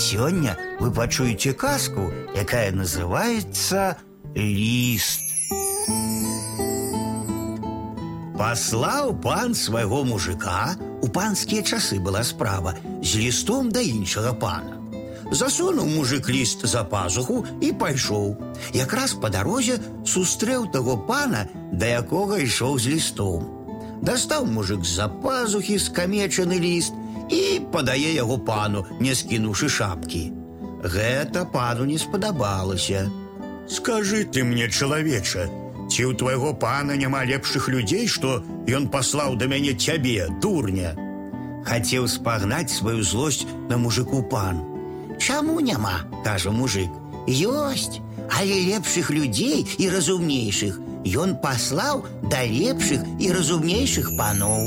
Сёння вы пачуеце казку, якая называется ліст. Паслаў пан свайго мужика, у панскія часы была справа з лістом да іншага пана. Засунуў мужик ліст за пазуху і пайшоў. Якраз па дарозе сустрэў таго пана, да якога ішоў з лістом. Дастаў мужик з-за пазухі скамечаны ліст і падае яго пану, не скінуўшы шапкі. Гэта пану не спадабалася. Скажы ты мне, чалавеча, ці ў твайго пана няма лепшых людзей, што ён паслаў да мяне цябе, дурня. Хацеў спагнаць сваю злосць на мужику пан. Чаму няма, кажа мужик. Ёсць, але лепшых людзей і разумнейшых ён паслаў да лепшых і разумнейшых паноў.